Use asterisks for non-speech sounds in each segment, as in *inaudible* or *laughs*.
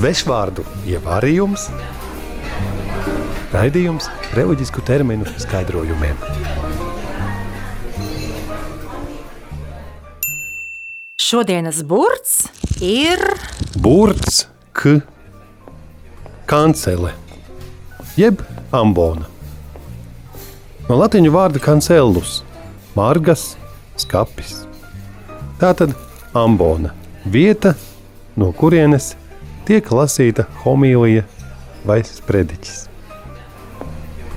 Svešvārdu ievārījums, raidījums reliģisku terminu skaidrojumiem. Šodienas burts ir Burts, k, kancele, jeb ambona. No latīņu vārda cancellus – margas, skapis. Tātad ambona – vieta, no kurienes tiek lasīta homīlija vai sprediķis.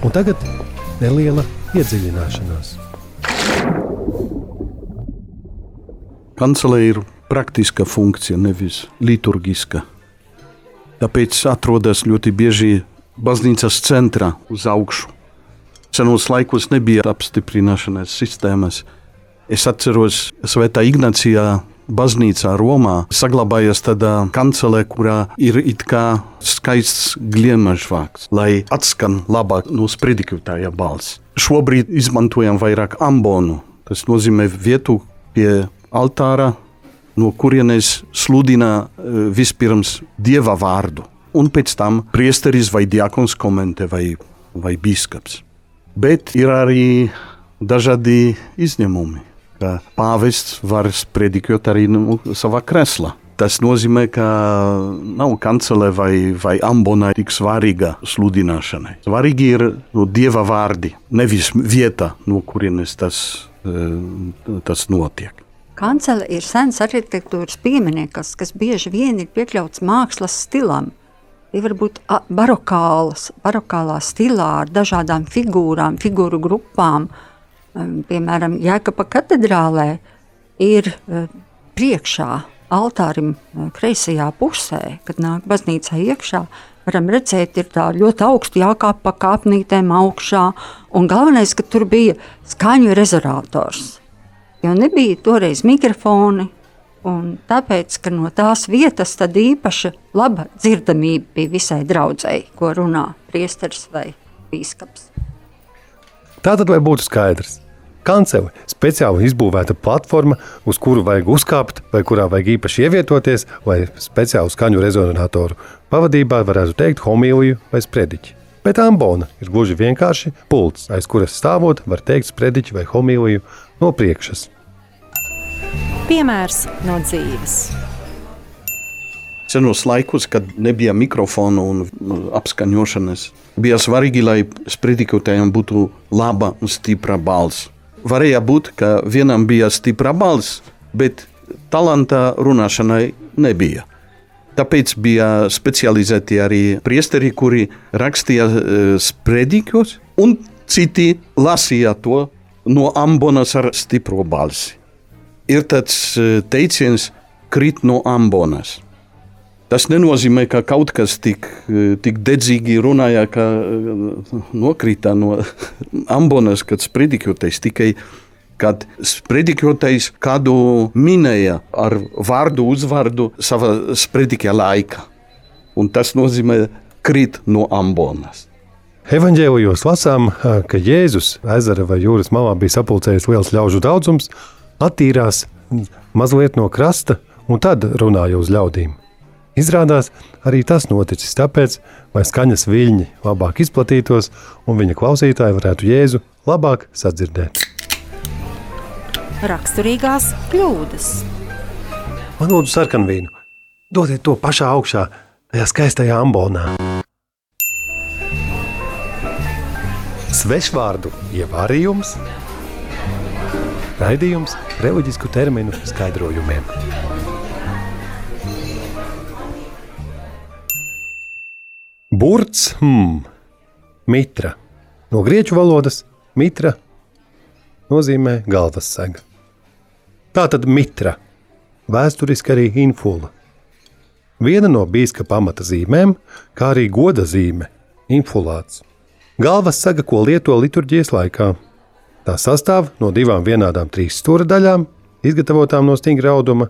Un tagad neliela iedziļināšanās. Kancelē ir praktiska funkcija, nevis liturgiska. Tāpēc atrodas ļoti bieži baznīcas centrā uz augšu. Senos laikos nebija apstiprināšanas sistēmas. Es atceros, Svētā Ignācijā baznīcā Romā saglabājas tāda kancelē, kurā ir it kā skaists gliemežvāks, lai atskan labāk no sprediķotāja balss. Šobrīd izmantojam vairāk ambonu. Tas nozīmē vietu pie altāra, no kurienes sludina eh, vispirms dieva vārdu, un pēc tam priesteris vai diakons komentē vai, vai biskups. Bet ir arī dažādi izņēmumi, ka pāvests var sprediķot arī nu, savā kreslā. Tas nozīmē, ka nav kancelē vai, vai ambonai tik svarīga sludināšanai. Svarīgi ir no dieva vārdi, nevis vieta, no kurienes tas, eh, tas notiek. Kancele ir sens arhitektūras pieminieklis, kas bieži vien ir piekļauts mākslas stilam. Ir varbūt barokāls, barokālā stilā ar dažādām figūrām, figūru grupām. Um, Piemēram, Jēkabā katedrālē ir uh, priekšā altārim uh, kreisajā pusē, kad nāk baznīcā iekšā. Varam redzēt, ir tā ļoti augsti jākāp pa kāpnītēm augšā, un galvenais, ka tur bija skaņu rezorators jo nebija toreiz mikrofoni. Un tāpēc, ka no tās vietas tad īpaši laba dzirdamība bija visai draudzēji, ko runā priesteris vai bīskaps. Tātad, lai būtu skaidrs, kancele ir speciāli izbūvēta platforma, uz kuru vajag uzkāpt, vai kurā vajag īpaši ievietoties, lai speciālu skaņu rezonatoru pavadībā varētu teikt homīliju vai sprediķi. Bet ambona ir gluži vienkārši pults, aiz kuras stāvot, var teikt sprediķi vai homīliju no priekšas. piemērs no dzīves. Senos laikos, kad nebija mikrofonu un nu, apskaņošanas, bija svarīgi, lai sprediķotājiem būtu laba un stipra balss. Varēja būt, ka vienam bija stipra balss, bet talanta runāšanai nebija. Tāpēc bija specializēti arī priesteri, kuri rakstīja uh, sprediķus, un citi lasīja to no ambonas ar stipru balsi. Ir tāds eh, teiciens, krīt no ambonas. Tas nenozīmē, ka kaut kas tik, eh, tik dedzīgi runāja, ka eh, nokrita no *laughs* ambonas, kad sprediķotais tikai kad sprediķotais kādu minēja ar vārdu, uzvārdu savā sprediķa laika. Un tas nozīmē krīt no ambonas. Evanģēlijos lasām, ka Jēzus ezera vai jūras malā bija sapulcējis liels ļaužu daudzums, attīrās mazliet no krasta un tad runāja uz ļaudīm. Izrādās, arī tas noticis tāpēc, lai skaņas viļņi labāk izplatītos un viņa klausītāji varētu Jēzu labāk sadzirdēt. Raksturīgās kļūdas. Man lūdzu sarkanvīnu, dodiet to pašā augšā, tajā skaistajā ambonā. Svešvārdu ievārījums, raidījums reliģisku terminu skaidrojumiem. Burts, hmm, mitra. No grieķu valodas mitra nozīmē galvas sega. Tā tad mitra, vēsturiski arī infula. Viena no biskupa pamata zīmēm, kā arī goda zīme - infulāts. Galvas saga, ko lieto liturģijas laikā. Tā sastāv no divām vienādām trīs stūra daļām, izgatavotām no stingra auduma,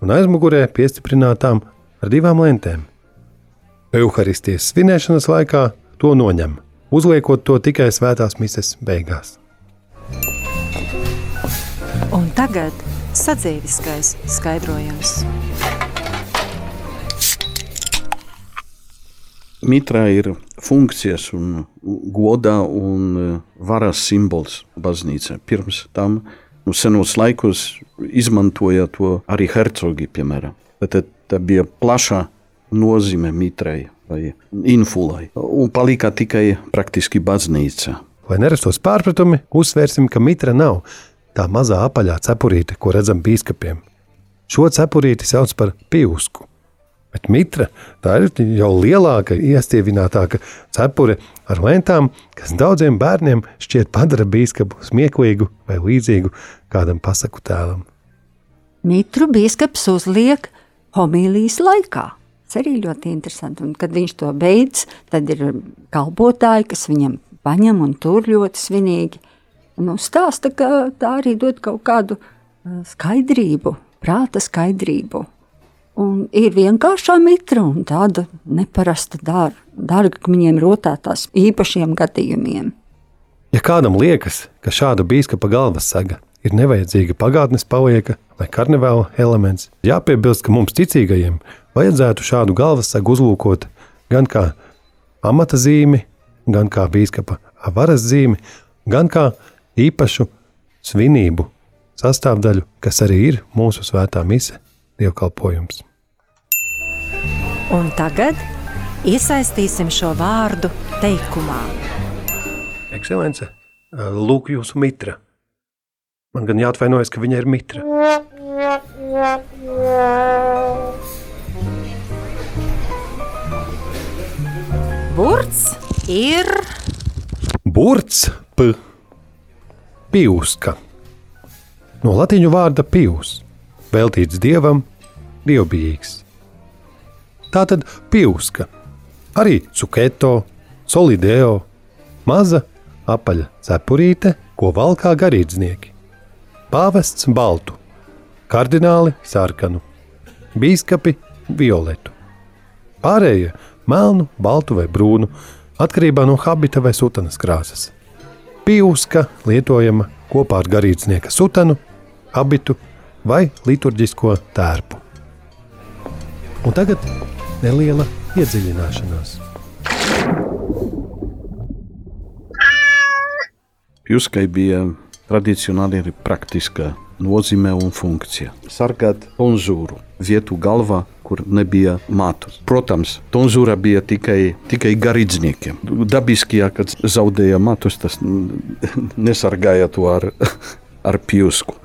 un aizmugurē piestiprinātām ar divām lentēm. Euharistijas svinēšanas laikā to noņem, uzliekot to tikai svētās mises beigās. Un tagad sadzīviskais skaidrojums. Mitra ir funkcijas un goda un e, varas simbols baznīcā. Pirms tam nu, senos laikos izmantoja to arī hercogi, piemēram. Tad tā bija plaša nozīme mitrai vai infulai un palika tikai praktiski baznīca. Lai nerastos pārpratumi, uzsvērsim, ka mitra nav tā mazā apaļā cepurīte, ko redzam biskupiem. Šo cepurīti sauc par pīusku. Bet mitra tā ir jau lielāka, iestievinātāka cepure ar lentām, kas daudziem bērniem šķiet padara bīskapu smieklīgu vai līdzīgu kādam pasaku tēlam. Mitru bīskaps uzliek homīlijas laikā. Tas arī ļoti interesanti. Un, kad viņš to beidz, tad ir kalpotāji, kas viņam paņem un tur ļoti svinīgi. Nu, stāsta, ka tā arī dod kaut kādu skaidrību, prāta skaidrību. Un ir vienkāršā mitra un tāda neparasta dār, dārga, ka viņiem rotētās īpašiem gadījumiem. Ja kādam liekas, ka šāda bīskapa galvas saga ir nevajadzīga pagātnes palieka vai karnevāla elements, jāpiebilst, ka mums ticīgajiem vajadzētu šādu galvas sagu uzlūkot gan kā amata zīmi, gan kā bīskapa varas zīmi, gan kā īpašu svinību sastāvdaļu, kas arī ir mūsu svētā mise dievkalpojums. Un tagad iesaistīsim šo vārdu teikumā. Ekscelence, lūk, jūsu mitra. Man gan jāatvainojas, ka viņa ir mitra. *laughs* Burts ir Burts, p, piuska. No latīņu vārda pivs, veltīts dievam, dievbijīgs. Tā tad pīuska, arī cuketo, solideo, maza apaļa cepurīte, ko valkā garīdznieki. Pāvests baltu, kardināli sarkanu, bīskapi violetu. Pārējie melnu, baltu vai brūnu, atkarībā no habita vai sutanas krāsas. Pīuska lietojama kopā ar garīdznieka sutanu, habitu vai liturģisko tērpu. Un tagad neliela iedziļināšanās. Juskai bija tradicionāli arī praktiska nozīme un funkcija. Sargāt tonzūru, vietu galvā, kur nebija matus. Protams, tonzūra bija tikai, tikai garīdzniekiem. Dabiski, ja kad zaudēja matus, tas *laughs* nesargāja to ar, *laughs* ar pjusku.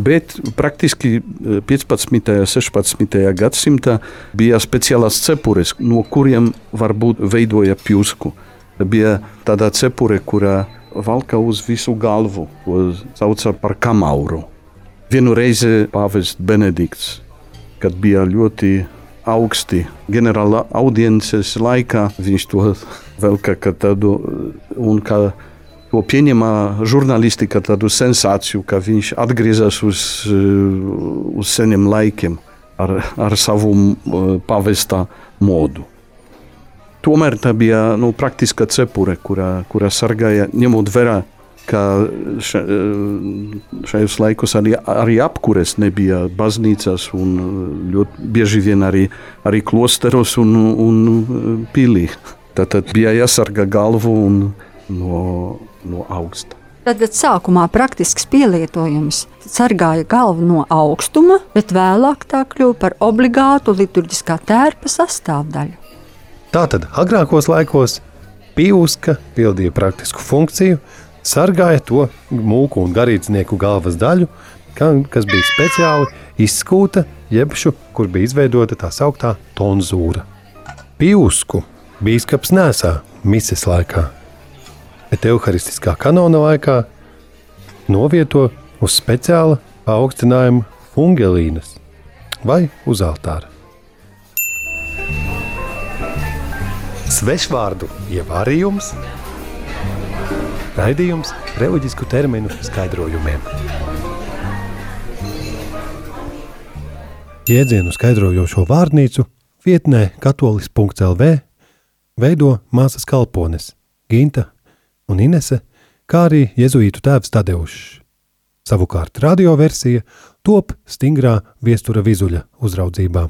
Bet praktiski 15. un 16. gadsimtā bija speciālās cepures, no kuriem varbūt veidoja pjusku. Bija tāda cepure, kurā valka uz visu galvu, ko sauca par kamauru. Vienu reizi pāvests Benedikts, kad bija ļoti augsti ģenerāla audiences laikā, viņš to *laughs* vēl kā tādu un kā to pieņemā žurnālistika tādu sensāciju, ka viņš atgriezās uz, uz seniem laikiem ar, ar savu pavestā modu. Tomēr tā bija nu, praktiska cepure, kurā, kurā sargāja, ņemot vērā, ka ša, šajos laikos arī, arī apkures nebija baznīcās un ļoti bieži vien arī, arī klosteros un, un pilī. Tad bija jāsargā galvu un no no augsta. Tad sākumā praktisks pielietojums sargāja galvu no augstuma, bet vēlāk tā kļuva par obligātu liturģiskā tērpa sastāvdaļu. Tātad agrākos laikos pīuska pildīja praktisku funkciju, sargāja to mūku un garīdznieku galvas daļu, kas bija speciāli izskūta, jebšu, kur bija izveidota tā sauktā tonzūra. Pīusku bīskaps nesā mises laikā bet evaharistiskā kanona laikā novieto uz speciāla paaugstinājuma fungelīnas vai uz altāra. Svešvārdu ievārījums, raidījums reliģisku terminu skaidrojumiem. Jēdzienu skaidrojošo vārnīcu vietnē katolis.lv veido māsas kalpones Ginta un Inese, kā arī jēzuītu tēvs Tadeušs. Savukārt radioversija top stingrā viestura vizuļa uzraudzībā.